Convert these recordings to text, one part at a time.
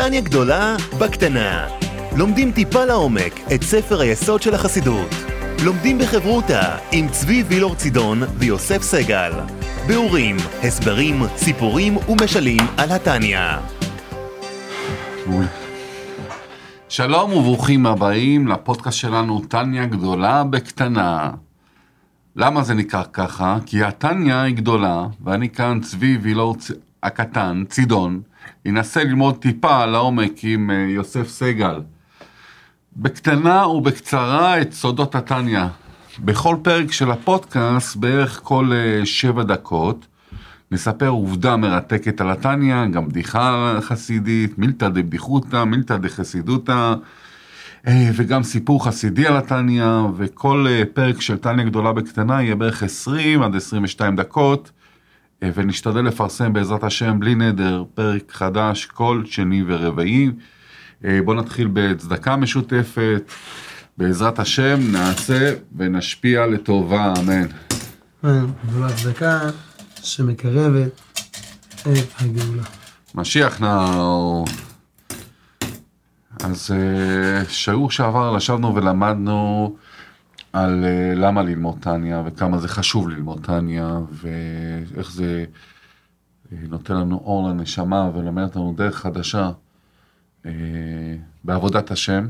טניה גדולה בקטנה. לומדים טיפה לעומק את ספר היסוד של החסידות. לומדים בחברותה עם צבי וילור צידון ויוסף סגל. ביאורים, הסברים, סיפורים ומשלים על התניא. שלום וברוכים הבאים לפודקאסט שלנו טניה גדולה בקטנה. למה זה נקרא ככה? כי הטניה היא גדולה, ואני כאן צבי וילור. הקטן, צידון, ינסה ללמוד טיפה לעומק עם אה, יוסף סגל. בקטנה ובקצרה את סודות הטניה. בכל פרק של הפודקאסט, בערך כל אה, שבע דקות, נספר עובדה מרתקת על הטניה, גם בדיחה חסידית, מילתא דבדיחותא, מילתא דחסידותא, אה, וגם סיפור חסידי על הטניה, וכל פרק של טניה גדולה בקטנה יהיה בערך 20 עד 22 דקות. אה, ונשתדל לפרסם בעזרת השם בלי נדר פרק חדש כל שני ורביעי. אה, בואו נתחיל בצדקה משותפת, בעזרת השם נעשה ונשפיע לטובה, אמן. אמן, זו הצדקה שמקרבת את הגאולה. משיח נאו. אז אה, שיעור שעבר ישבנו ולמדנו על uh, למה ללמוד טניה וכמה זה חשוב ללמוד טניה ואיך זה uh, נותן לנו אור לנשמה ולמד אותנו דרך חדשה uh, בעבודת השם,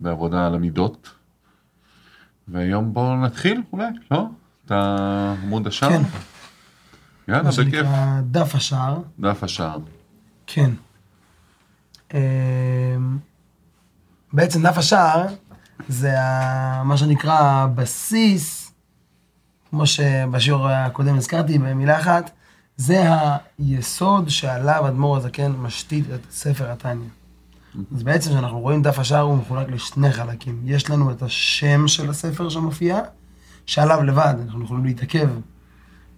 בעבודה על המידות. והיום בואו נתחיל אולי, לא? את עמוד השער? כן. יאללה, מה בכיף. שנקרא דף השער. דף השער. כן. בעצם דף השער זה ה- מה שנקרא הבסיס, כמו שבשיעור הקודם הזכרתי במילה אחת, זה היסוד שעליו אדמו"ר הזקן משתית את ספר התניא. אז בעצם כשאנחנו רואים דף השער הוא מחולק לשני חלקים. יש לנו את השם של הספר שמופיע, שעליו לבד אנחנו יכולים להתעכב.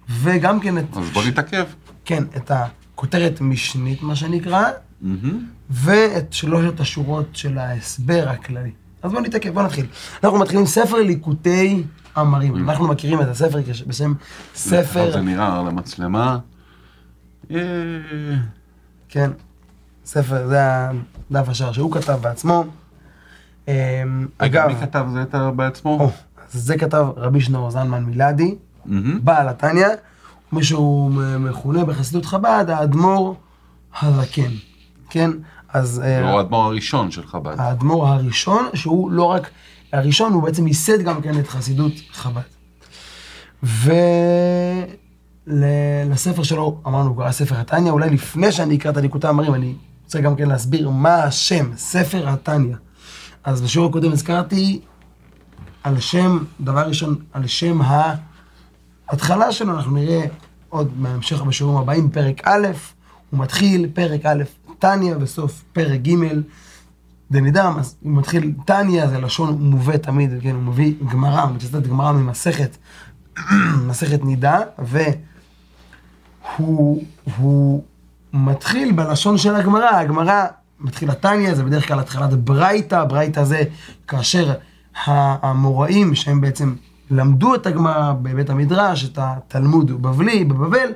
וגם כן את, אז בוא נתעכב. כן, את הכותרת משנית, מה שנקרא. ואת שלושת השורות של ההסבר הכללי. אז בואו נתעכב, בואו נתחיל. אנחנו מתחילים ספר ליקוטי אמרים. אנחנו מכירים את הספר בשם ספר, זה נראה על המצלמה. אה, כן, ספר, זה הדף השער שהוא כתב בעצמו. רגע, אגב, מי כתב זה בעצמו? זה כתב רבי שנור זלמן מילדי. בעל התניא, כמו שהוא מכונה בחסידות חב"ד, האדמו"ר הזקן, כן? אז... אה, הוא האדמו"ר הראשון של חב"ד. האדמו"ר הראשון, שהוא לא רק הראשון, הוא בעצם ייסד גם כן את חסידות חב"ד. ולספר שלו, אמרנו, הוא קרא ספר התניא, אולי לפני שאני אקרא את הליקוטי המרים, אני רוצה גם כן להסביר מה השם, ספר התניא. אז בשיעור הקודם הזכרתי על שם, דבר ראשון, על שם ההתחלה שלו, אנחנו נראה עוד בהמשך בשיעורים הבאים, פרק א', הוא מתחיל, פרק א', תניא, בסוף פרק ג', דנידם, אז הוא מתחיל, תניא זה לשון מובא תמיד, כן, הוא מביא גמרא, הוא מצטט גמרא ממסכת, מסכת נידה, והוא הוא מתחיל בלשון של הגמרא, הגמרא מתחילה תניא, זה בדרך כלל התחלת ברייתא, ברייתא זה כאשר המוראים שהם בעצם למדו את הגמרא בבית המדרש, את התלמוד בבלי, בבבל,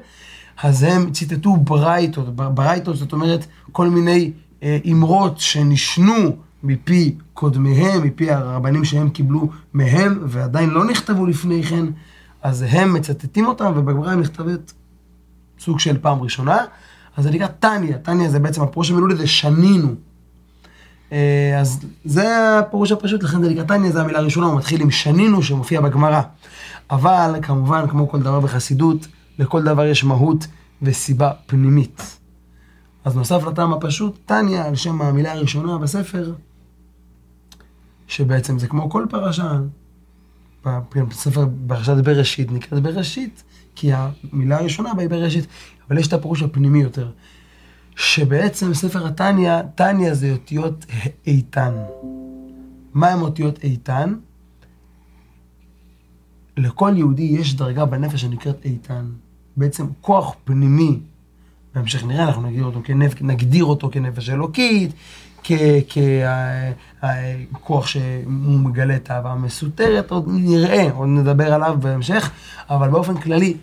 אז הם ציטטו ברייתות, ברייתות זאת אומרת כל מיני אה, אמרות שנשנו מפי קודמיהם, מפי הרבנים שהם קיבלו מהם ועדיין לא נכתבו לפני כן, אז הם מצטטים אותם ובגמרא נכתבת סוג של פעם ראשונה, אז זה נקרא טניה, טניה זה בעצם הפירוש המילולי זה שנינו. אה, אז זה הפירוש הפשוט, לכן זה נקרא טניה, זו המילה הראשונה, הוא מתחיל עם שנינו שמופיע בגמרא. אבל כמובן, כמו כל דבר בחסידות, לכל דבר יש מהות וסיבה פנימית. אז נוסף לטעם הפשוט, טניה, על שם המילה הראשונה בספר, שבעצם זה כמו כל פרשה, בספר פרשת בראשית נקראת בראשית, כי המילה הראשונה בה היא בראשית, אבל יש את הפירוש הפנימי יותר, שבעצם ספר התניא, תניא זה אותיות איתן. מה הם אותיות איתן? לכל יהודי יש דרגה בנפש שנקראת איתן. בעצם כוח פנימי, בהמשך נראה, אנחנו נגדיר אותו, כנפ... נגדיר אותו כנפש אלוקית, ככוח שהוא מגלה את האהבה המסותרת, עוד נראה, עוד נדבר עליו בהמשך, אבל באופן כללי,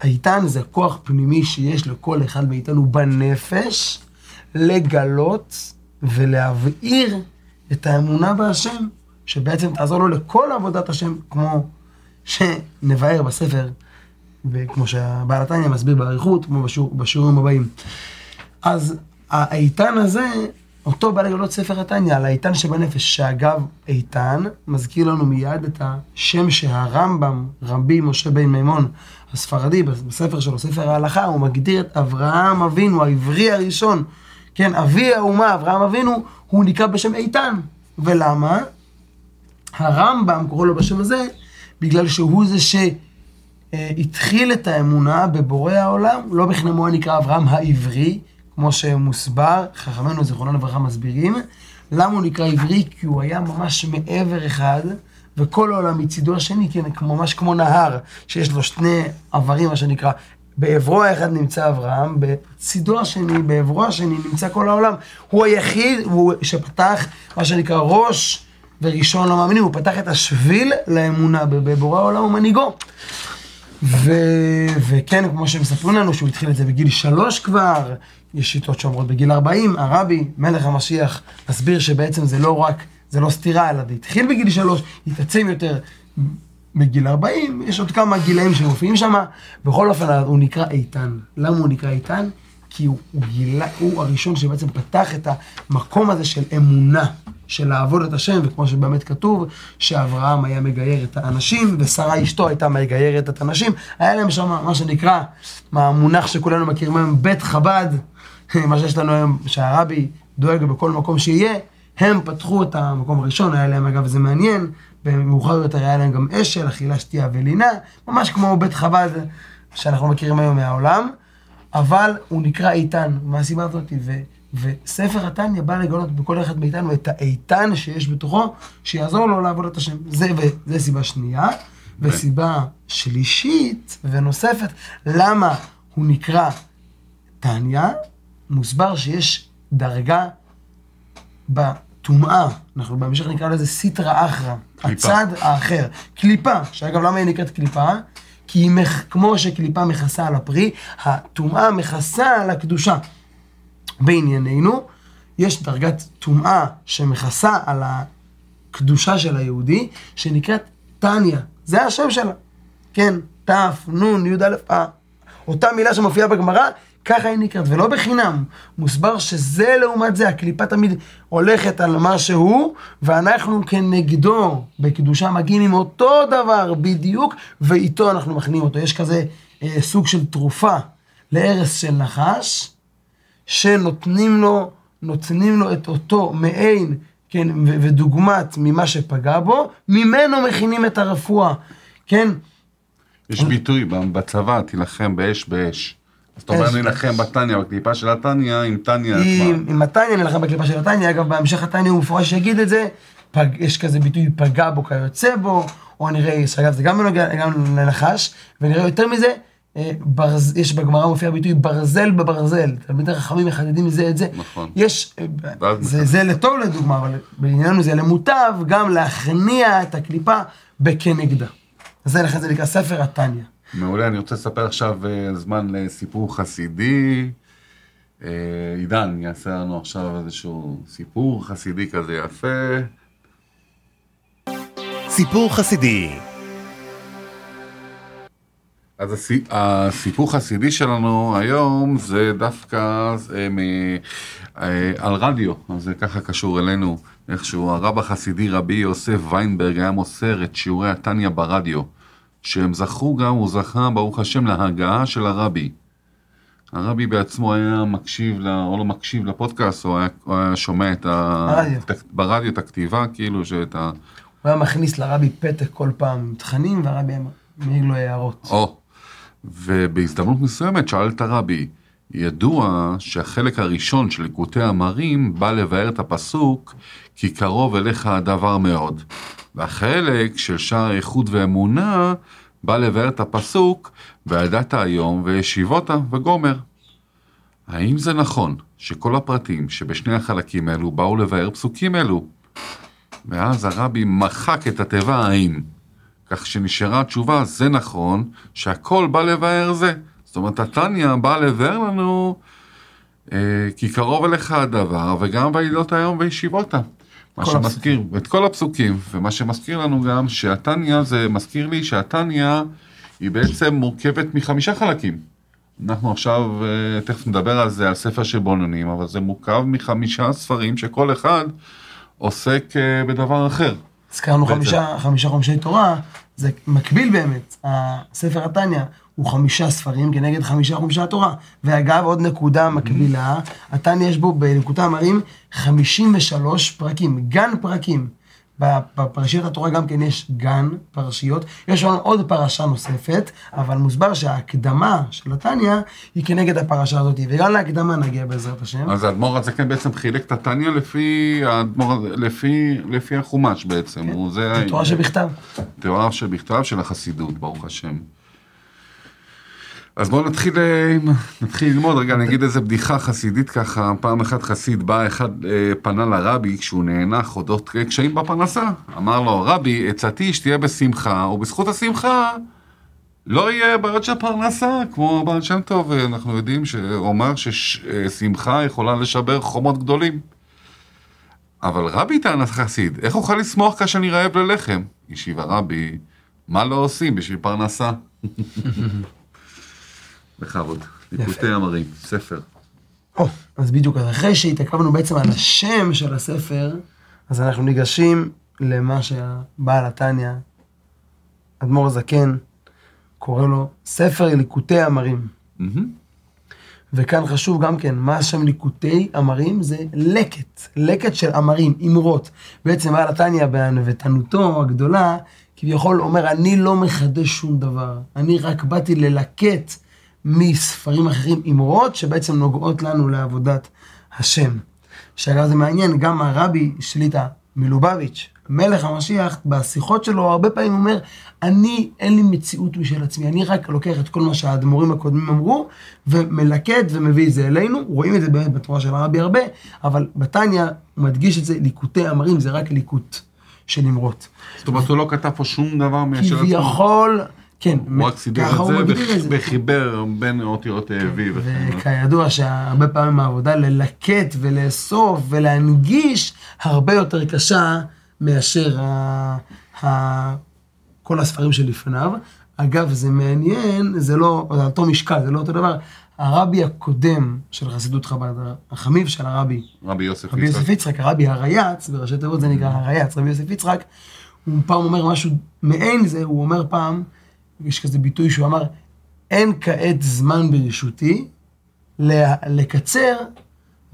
האיתן זה כוח פנימי שיש לכל אחד מאיתנו בנפש, לגלות ולהבעיר את האמונה בהשם, שבעצם תעזור לו לכל עבודת השם, כמו שנבהר בספר, וכמו שהבעל התניא מסביר באריכות, כמו בשיעור, בשיעורים הבאים. אז האיתן הזה, אותו בא לגלות ספר התניא, על האיתן שבנפש, שאגב, איתן, מזכיר לנו מיד את השם שהרמב"ם, רבי משה בן מימון, הספרדי, בספר שלו, ספר ההלכה, הוא מגדיר את אברהם אבינו, העברי הראשון, כן, אבי האומה, אברהם אבינו, הוא נקרא בשם איתן. ולמה? הרמב"ם קורא לו בשם הזה, בגלל שהוא זה שהתחיל את האמונה בבורא העולם, לא בכנמו נקרא אברהם העברי, כמו שמוסבר, חכמינו זיכרונם לברכה מסבירים. למה הוא נקרא עברי? כי הוא היה ממש מעבר אחד, וכל העולם מצידו השני, כן, ממש כמו נהר, שיש לו שני עברים, מה שנקרא. בעברו האחד נמצא אברהם, בצידו השני, בעברו השני נמצא כל העולם. הוא היחיד הוא שפתח מה שנקרא ראש וראשון למאמינים, הוא פתח את השביל לאמונה בבורא העולם ומנהיגו. ו... וכן, כמו שמספרים לנו, שהוא התחיל את זה בגיל שלוש כבר, יש שיטות שאומרות בגיל 40, הרבי, מלך המשיח, מסביר שבעצם זה לא רק, זה לא סתירה, אלא זה התחיל בגיל שלוש, התעצם יותר בגיל 40, יש עוד כמה גילאים שמופיעים שם, בכל אופן הוא נקרא איתן. למה הוא נקרא איתן? כי הוא, הוא גילה, הוא הראשון שבעצם פתח את המקום הזה של אמונה, של לעבוד את השם, וכמו שבאמת כתוב, שאברהם היה מגייר את האנשים, ושרה אשתו הייתה מגיירת את הנשים, היה להם שם מה שנקרא, מה המונח שכולנו מכירים היום, בית חב"ד, מה שיש לנו היום, שהרבי דואג בכל מקום שיהיה, הם פתחו את המקום הראשון, היה להם אגב זה מעניין, ומאוחר יותר היה להם גם אשל, אכילה, שתייה ולינה, ממש כמו בית חב"ד שאנחנו מכירים היום מהעולם, אבל הוא נקרא איתן, מהסיבה הזאת, וספר התניא בא לגלות בכל אחד מאיתנו את האיתן שיש בתוכו, שיעזור לו לעבוד את השם. זה, וזה סיבה שנייה. וסיבה שלישית ונוספת, למה הוא נקרא תניא, מוסבר שיש דרגה בטומאה, אנחנו בהמשך נקרא לזה סיטרא אחרא, הצד האחר. קליפה, שאגב למה היא נקראת קליפה? כי היא. כמו שקליפה מכסה על הפרי, הטומאה מכסה על הקדושה. בענייננו, יש דרגת טומאה שמכסה על הקדושה של היהודי, שנקראת טניה. זה השם שלה. כן, ת', נ', י', א', אה. אותה מילה שמופיעה בגמרא, ככה היא נקראת, ולא בחינם. מוסבר שזה לעומת זה, הקליפה תמיד הולכת על משהו, ואנחנו כנגדו בקדושה מגיעים עם אותו דבר בדיוק, ואיתו אנחנו מכנים אותו. יש כזה אה, סוג של תרופה להרס של נחש, שנותנים לו, נותנים לו את אותו מעין, כן, ודוגמת ממה שפגע בו, ממנו מכינים את הרפואה, כן? יש ביטוי בצבא, תילחם באש באש. אז אתה אומר נילחם בתניא, בקליפה של התניא, עם תניא עצמה. עם התניא נילחם בקליפה של התניא, אגב בהמשך התניא הוא מפורש שיגיד את זה, פג, יש כזה ביטוי פגע בו כיוצא בו, או נראה, אגב זה גם בנוגע גם לנחש, ונראה יותר מזה, ברז, יש בגמרא מופיע ביטוי ברזל בברזל, תלמידי חכמים מחדדים מזה את זה. נכון. יש, אה, זה, זה לטוב לדוגמה, אבל בענייננו זה למוטב גם להכניע את הקליפה בכנגדה. זה לכן זה נקרא ספר התניא. מעולה, אני רוצה לספר עכשיו אה, זמן לסיפור חסידי. אה, עידן יעשה לנו עכשיו איזשהו סיפור חסידי כזה יפה. סיפור חסידי אז הסיפור חסידי שלנו היום זה דווקא אה, מ... על רדיו, אז זה ככה קשור אלינו, איכשהו הרב החסידי רבי יוסף ויינברג היה מוסר את שיעורי התניא ברדיו. שהם זכו גם, הוא זכה, ברוך השם, להגעה של הרבי. הרבי בעצמו היה מקשיב, לה, או לא מקשיב לפודקאסט, או היה, או היה שומע את ה... ברדיו. את, ברדיו את הכתיבה, כאילו שאת ה... הוא היה מכניס לרבי פתק כל פעם עם תכנים, והרבי מעיר לו הערות. או, ובהזדמנות מסוימת שאל את הרבי, ידוע שהחלק הראשון של ליקוטי המרים בא לבאר את הפסוק כי קרוב אליך הדבר מאוד. והחלק של שער איכות ואמונה בא לבאר את הפסוק וידעת היום וישיבותה וגומר. האם זה נכון שכל הפרטים שבשני החלקים האלו באו לבאר פסוקים אלו? ואז הרבי מחק את התיבה האם, כך שנשארה התשובה, זה נכון, שהכל בא לבאר זה. זאת אומרת, התניא בא לבאר לנו אה, כי קרוב אליך הדבר, וגם בעילות היום בישיבותה. מה שמזכיר, את כל הפסוקים, ומה שמזכיר לנו גם שהתניא, זה מזכיר לי שהתניא היא בעצם מורכבת מחמישה חלקים. אנחנו עכשיו, אה, תכף נדבר על זה, על ספר של בוננים, אבל זה מורכב מחמישה ספרים שכל אחד עוסק אה, בדבר אחר. הזכרנו. חמישה, חמישה חומשי תורה, זה מקביל באמת, הספר התניא הוא חמישה ספרים כנגד חמישה חומשי התורה. ואגב, עוד נקודה מקבילה, התניא יש בו בנקודה המרים 53 פרקים, גן פרקים. בפרשיות התורה גם כן יש גן פרשיות, יש לנו עוד פרשה נוספת, אבל מוסבר שההקדמה של התניא היא כנגד הפרשה הזאת, וגם להקדמה נגיע בעזרת השם. אז האדמו"ר הזה כן בעצם חילק את התניא לפי, האדמו"ר הזה- לפי, לפי החומש בעצם. הוא, זה זה תורה שבכתב. תורה שבכתב של החסידות, ברוך השם. אז בואו נתחיל, אה, נתחיל ללמוד, רגע, אני אגיד איזה בדיחה חסידית ככה, פעם אחת חסיד בא, אחד אה, פנה לרבי כשהוא נאנח אודות קשיים בפרנסה. אמר לו, רבי, עצתי שתהיה בשמחה, ובזכות השמחה לא יהיה בעיות של פרנסה, כמו הבעל שם טוב, אה, אנחנו יודעים שהוא אמר ששמחה יכולה לשבר חומות גדולים. אבל רבי טען החסיד, איך אוכל לשמוח כאשר אני רעב ללחם? השיב הרבי, מה לא עושים בשביל פרנסה? בכבוד, ליקוטי אמרים, ספר. או, אז בדיוק, אז אחרי שהתעכבנו בעצם על השם של הספר, אז אנחנו ניגשים למה שהבעל התניא, אדמו"ר הזקן, קורא לו ספר ליקוטי אמרים. וכאן חשוב גם כן, מה השם ליקוטי אמרים? זה לקט, לקט של אמרים, אמרות. בעצם בעל התניא בענוותנותו הגדולה, כביכול אומר, אני לא מחדש שום דבר, אני רק באתי ללקט מספרים אחרים אמרות שבעצם נוגעות לנו לעבודת השם. שאגב זה מעניין, גם הרבי שליטה מלובביץ', מלך המשיח, בשיחות שלו הרבה פעמים אומר, אני, אין לי מציאות משל עצמי, אני רק לוקח את כל מה שהאדמו"רים הקודמים אמרו, ומלקט ומביא את זה אלינו, רואים את זה באמת בתורה של הרבי הרבה, אבל בתניא הוא מדגיש את זה, ליקוטי אמרים זה רק ליקוט של אמרות. זאת אומרת, הוא לא כתב פה שום דבר משל עצמו. כן, הוא רק סידר את זה. וחיבר בין אותיות אה, וי וכן. וכידוע שהרבה פעמים העבודה ללקט ולאסוף ולהנגיש הרבה יותר קשה מאשר. כל הספרים שלפניו. אגב, זה מעניין, זה לא, זה אותו משקל, זה לא אותו דבר. הרבי הקודם של חסידות חב"ד, החמיב של הרבי, רבי יוסף רבי יוסף יצחק. יצחק, הרבי הרייץ, בראשי תיבות זה נקרא הרייץ, רבי יוסף יצחק, הוא פעם אומר משהו מעין זה, הוא אומר פעם, יש כזה ביטוי שהוא אמר, אין כעת זמן ברשותי לקצר,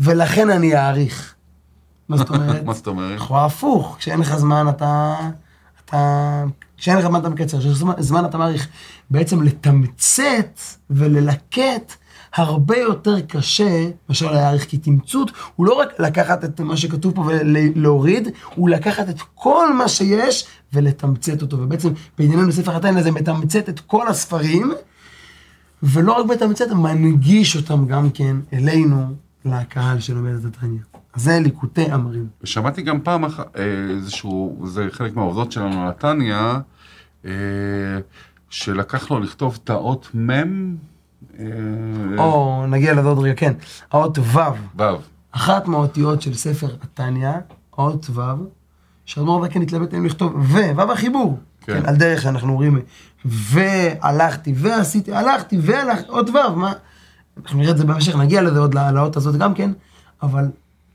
ולכן אני אאריך. מה זאת אומרת? מה זאת אומרת? לכאורה הפוך, כשאין לך זמן אתה... אתה... כשאין לך זמן אתה מקצר, כשיש זמן, זמן אתה מעריך. בעצם לתמצת וללקט הרבה יותר קשה מאשר להעריך, כי תמצות הוא לא רק לקחת את מה שכתוב פה ולהוריד, הוא לקחת את כל מה שיש ולתמצת אותו. ובעצם בענייננו בספר התניא זה מתמצת את כל הספרים, ולא רק מתמצת, מנגיש אותם גם כן אלינו, לקהל שלומד את התניא. זה ליקוטי אמרים. ושמעתי גם פעם אחת, אה, איזשהו, זה חלק מהעובדות שלנו על התניא, אה, שלקח לו לכתוב את האות מ', או נגיע לזה עוד רגע, כן. האות ו', ו'. אחת מהאותיות של ספר התניא, האות ו', שאדמו"ר זקן התלבט אם לכתוב ו, ו' החיבור. כן. כן. על דרך אנחנו אומרים, והלכתי, ועשיתי, הלכתי, והלכתי, אות ו', מה? אנחנו נראה את זה בהמשך, נגיע לזה עוד לא- לאות הזאת גם כן, אבל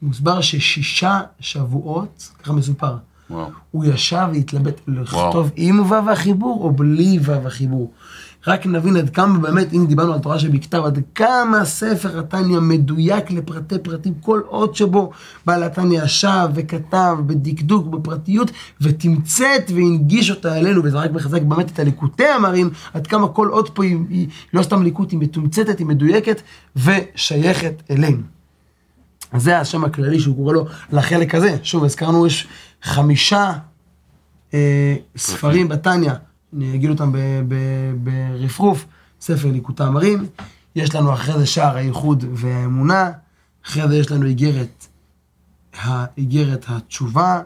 מוסבר ששישה שבועות, ככה מסופר, וואו. הוא ישב והתלבט לכתוב עם ו' החיבור או בלי ו' החיבור. רק נבין עד כמה באמת, אם דיברנו על תורה שבכתב, עד כמה ספר התניא מדויק לפרטי פרטים, כל אות שבו בעל התניא ישב וכתב בדקדוק, בפרטיות, ותמצת והנגיש אותה אלינו, וזה רק מחזק באמת את הליקוטי המרים, עד כמה כל אות פה היא, היא לא סתם ליקוט, היא מתומצתת, היא מדויקת ושייכת אלינו. זה השם הכללי שהוא קורא לו לחלק הזה. שוב, הזכרנו, יש חמישה אה, ספרים בתניא, אני אגיד אותם ברפרוף, ספר ליקוטי אמרים, יש לנו אחרי זה שער הייחוד והאמונה, אחרי זה יש לנו איגרת, האיגרת התשובה,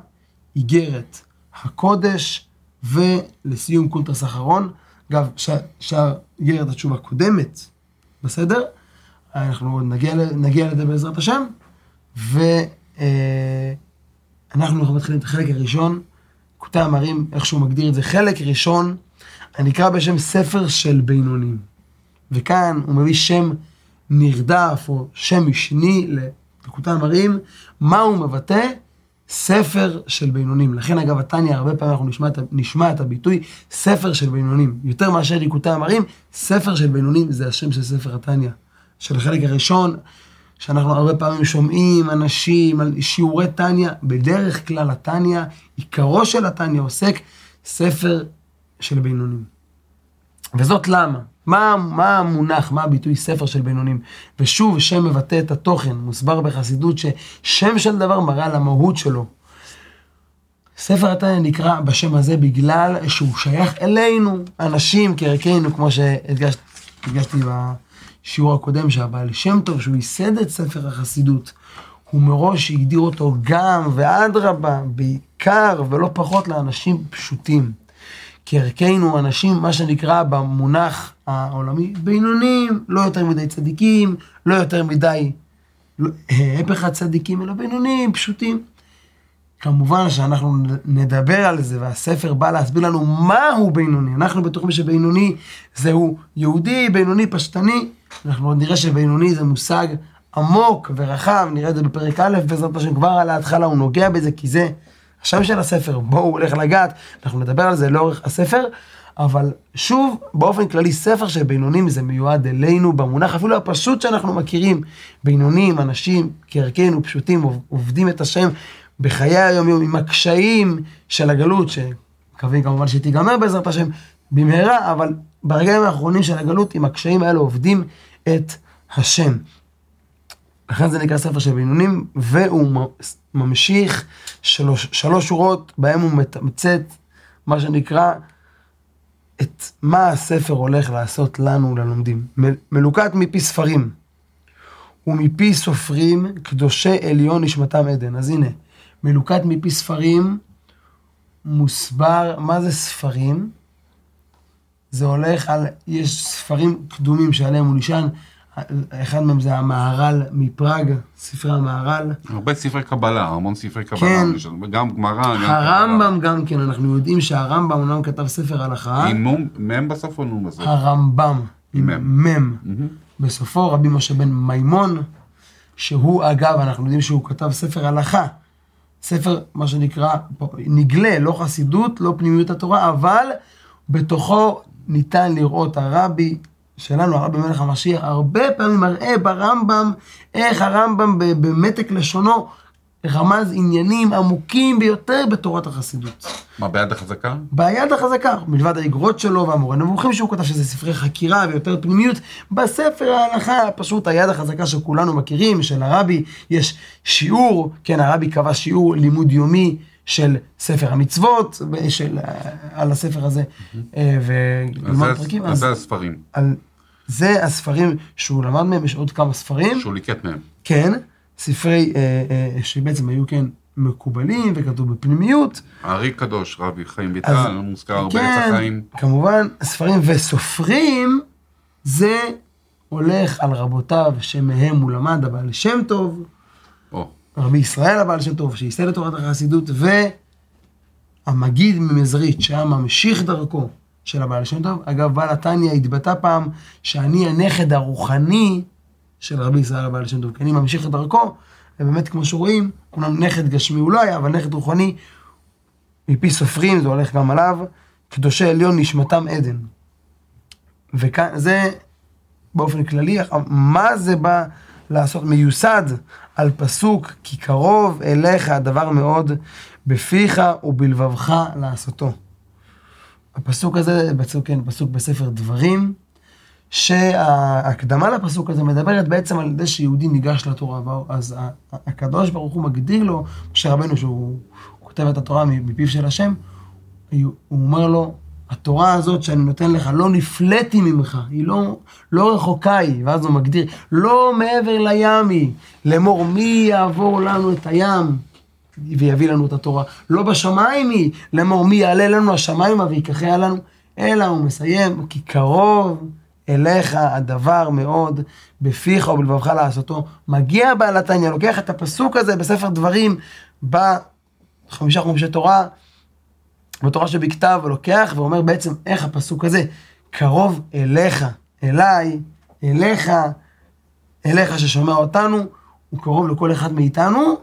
איגרת הקודש, ולסיום קונטרס אחרון. אגב, שער איגרת התשובה קודמת, בסדר? אנחנו עוד נגיע, נגיע לזה בעזרת השם, ואנחנו מתחילים את החלק הראשון, קוטע המרים, איך שהוא מגדיר את זה, חלק ראשון, הנקרא בשם ספר של בינונים. וכאן הוא מביא שם נרדף, או שם משני לקוטע המרים, מה הוא מבטא? ספר של בינונים. לכן אגב, התניא, הרבה פעמים אנחנו נשמע, נשמע את הביטוי ספר של בינונים. יותר מאשר ליקוטי המרים, ספר של בינונים זה השם של ספר התניא. של החלק הראשון, שאנחנו הרבה פעמים שומעים אנשים על שיעורי תניא, בדרך כלל התניא, עיקרו של התניא עוסק ספר של בינונים. וזאת למה? מה, מה המונח, מה הביטוי ספר של בינונים? ושוב, שם מבטא את התוכן, מוסבר בחסידות ששם של דבר מראה על המהות שלו. ספר התניא נקרא בשם הזה בגלל שהוא שייך אלינו, אנשים כערכנו, כמו שהדגשתי בשיעור הקודם, שהבעל שם טוב, שהוא ייסד את ספר החסידות, הוא מראש הגדיר אותו גם, ואדרבה, בעיקר ולא פחות לאנשים פשוטים. כערכנו אנשים, מה שנקרא במונח העולמי, בינונים, לא יותר מדי צדיקים, לא יותר מדי לא, הפך הצדיקים, אלא בינונים, פשוטים. כמובן שאנחנו נדבר על זה, והספר בא להסביר לנו מהו בינוני. אנחנו בטוחים שבינוני זהו יהודי, בינוני פשטני. אנחנו עוד נראה שבינוני זה מושג עמוק ורחב, נראה את זה בפרק א', בעזרת השם כבר על ההתחלה הוא נוגע בזה, כי זה השם של הספר, בואו הוא הולך לגעת, אנחנו נדבר על זה לאורך הספר, אבל שוב, באופן כללי, ספר של בינונים זה מיועד אלינו במונח אפילו הפשוט שאנחנו מכירים. בינונים, אנשים כערכנו, פשוטים, עובדים את השם בחיי היום-יום עם הקשיים של הגלות, שמקווים כמובן שתיגמר בעזרת השם במהרה, אבל ברגעים האחרונים של הגלות, עם הקשיים האלה עובדים את השם. לכן זה נקרא ספר של בינונים, והוא ממשיך שלוש, שלוש שורות בהם הוא מתמצת מה שנקרא את מה הספר הולך לעשות לנו ללומדים. מלוקט מפי ספרים ומפי סופרים קדושי עליון נשמתם עדן. אז הנה, מלוקט מפי ספרים מוסבר, מה זה ספרים? זה הולך על, יש ספרים קדומים שעליהם הוא נשען, אחד מהם זה המהר"ל מפראג, ספרי המהר"ל. הרבה ספרי קבלה, המון ספרי קבלה, כן. גם גמרא, גם הרמב"ם גם כן, אנחנו יודעים שהרמב"ם אומנם כתב ספר הלכה. עם מ' בסוף או נ' בסוף? הרמב"ם, עם מ'. בסופו רבי משה בן מימון, שהוא אגב, אנחנו יודעים שהוא כתב ספר הלכה. ספר, מה שנקרא, נגלה, לא חסידות, לא פנימיות התורה, אבל בתוכו ניתן לראות הרבי שלנו, הרבי מלך המשיח, הרבה פעמים מראה ברמב"ם, איך הרמב"ם במתק לשונו רמז עניינים עמוקים ביותר בתורת החסידות. מה, ביד החזקה? ביד החזקה, מלבד האגרות שלו והמורה נבוכים שהוא כתב, שזה ספרי חקירה ויותר פנימיות, בספר ההלכה, פשוט היד החזקה שכולנו מכירים, של הרבי, יש שיעור, כן, הרבי קבע שיעור לימוד יומי. של ספר המצוות, של, על הספר הזה, ולמד פרקים. אז זה הספרים. על, זה הספרים שהוא למד מהם, יש עוד כמה ספרים. שהוא ליקט מהם. כן, ספרי אה, אה, שבעצם היו כן מקובלים וכתוב בפנימיות. הארי קדוש, רבי חיים ויטל, מוזכר הרבה כן, עץ החיים. כמובן, ספרים וסופרים, זה הולך על רבותיו שמהם הוא למד הבעל שם טוב. או. רבי ישראל הבעל שם טוב, שייסד את תורת החסידות, והמגיד ממזרית, שהיה ממשיך דרכו של הבעל שם טוב. אגב, בעל התניא התבטא פעם שאני הנכד הרוחני של רבי ישראל הבעל שם טוב, כי אני ממשיך את דרכו, ובאמת, כמו שרואים, אומנם נכד גשמי הוא לא היה, אבל נכד רוחני, מפי סופרים, זה הולך גם עליו, קדושי עליון נשמתם עדן. וכאן, זה באופן כללי, מה זה בא לעשות? מיוסד על פסוק, כי קרוב אליך הדבר מאוד בפיך ובלבבך לעשותו. הפסוק הזה, פסוק, כן, פסוק בספר דברים, שההקדמה לפסוק הזה מדברת בעצם על זה שיהודי ניגש לתורה, אז הקדוש ברוך הוא מגדיר לו, משה רבנו שהוא כותב את התורה מפיו של השם, הוא אומר לו, התורה הזאת שאני נותן לך לא נפלאתי ממך, היא לא, לא רחוקה היא, ואז הוא מגדיר, לא מעבר לים היא, לאמור מי יעבור לנו את הים ויביא לנו את התורה, לא בשמיים היא, לאמור מי יעלה לנו השמיימה ויקחה לנו, אלא הוא מסיים, כי קרוב אליך הדבר מאוד בפיך ובלבבך לעשותו. מגיע בעל התניא, לוקח את הפסוק הזה בספר דברים, בחמישה חומשי תורה, בתורה שבכתב, ולוקח ואומר בעצם איך הפסוק הזה קרוב אליך, אליי, אליך, אליך ששומע אותנו, הוא קרוב לכל אחד מאיתנו,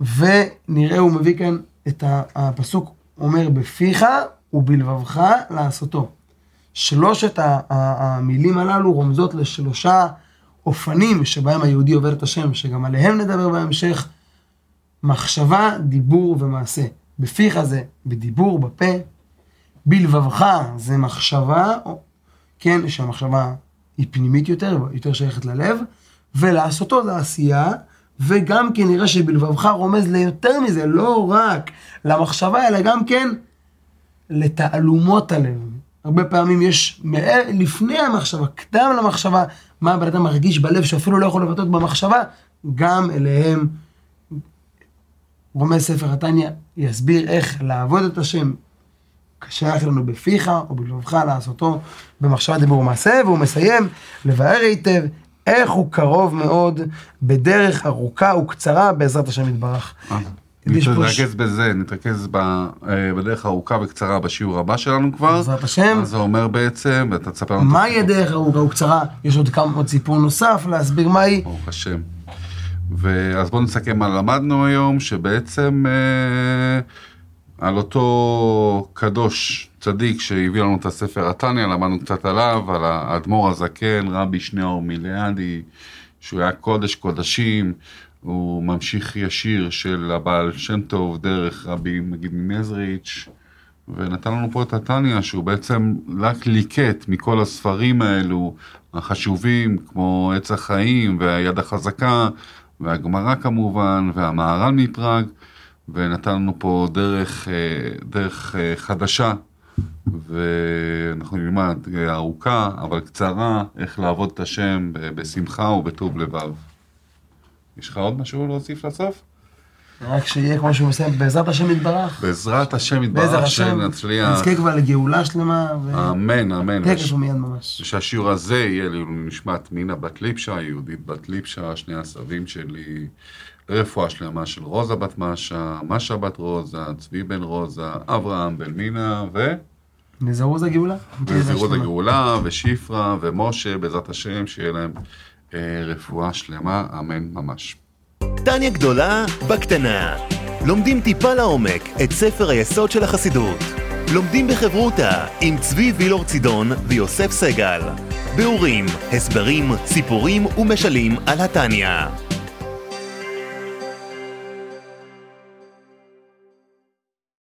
ונראה הוא מביא כאן את הפסוק אומר בפיך ובלבבך לעשותו. שלושת המילים הללו רומזות לשלושה אופנים שבהם היהודי עובר את השם, שגם עליהם נדבר בהמשך. מחשבה, דיבור ומעשה. בפיך זה בדיבור, בפה. בלבבך זה מחשבה, כן, שהמחשבה היא פנימית יותר, יותר שייכת ללב, ולעשותו זה עשייה, וגם כן נראה שבלבבך רומז ליותר מזה, לא רק למחשבה, אלא גם כן לתעלומות הלב. הרבה פעמים יש לפני המחשבה, קדם למחשבה, מה הבן אדם מרגיש בלב שאפילו לא יכול לבטא במחשבה, גם אליהם. רומז ספר התניא יסביר איך לעבוד את השם, כשייך לנו בפיך או בלבבך לעשותו במחשבה דיבור ומעשה, והוא מסיים לבאר היטב איך הוא קרוב מאוד בדרך ארוכה וקצרה בעזרת השם יתברך. נתרכז בזה, נתרכז אה, בדרך ארוכה וקצרה בשיעור הבא שלנו כבר. בעזרת השם. מה זה אומר בעצם, ואתה תספר לנו. מהי הדרך ארוכה וקצרה? יש עוד כמה עוד סיפור נוסף להסביר מהי. ברוך השם. ואז בואו נסכם מה למדנו היום, שבעצם אה, על אותו קדוש צדיק שהביא לנו את הספר התניא, למדנו קצת עליו, על האדמו"ר הזקן, רבי שניאור מיליאדי, שהוא היה קודש קודשים, הוא ממשיך ישיר של הבעל שם טוב דרך רבי מגיד ממזריץ', ונתן לנו פה את התניא, שהוא בעצם רק ליקט מכל הספרים האלו, החשובים, כמו עץ החיים והיד החזקה, והגמרא כמובן, והמהר"ל מפראג, ונתן לנו פה דרך, אה, דרך אה, חדשה, ואנחנו נלמד ארוכה, אבל קצרה, איך לעבוד את השם בשמחה ובטוב לבב. יש לך עוד משהו להוסיף לסוף? רק שיהיה כמו שהוא מסיים, בעזרת השם יתברך. בעזרת השם יתברך, שנצליח. נזכה כבר לגאולה שלמה. ו... אמן, אמן. תכף ומיד ממש. ושהשיעור הזה יהיה לי נשמת מינה בת ליפשה, יהודית בת ליפשה, שני הסבים שלי, לרפואה שלמה של רוזה בת משה, משה בת רוזה, צבי בן רוזה, אברהם בן מינה, ו... לזרוז הגאולה. לזרוז הגאולה, ושיפרה, ומשה, בעזרת השם, שיהיה להם רפואה שלמה, אמן ממש. טניה גדולה בקטנה. לומדים טיפה לעומק את ספר היסוד של החסידות. לומדים בחברותה עם צבי וילור צידון ויוסף סגל. ביאורים, הסברים, סיפורים ומשלים על התניא.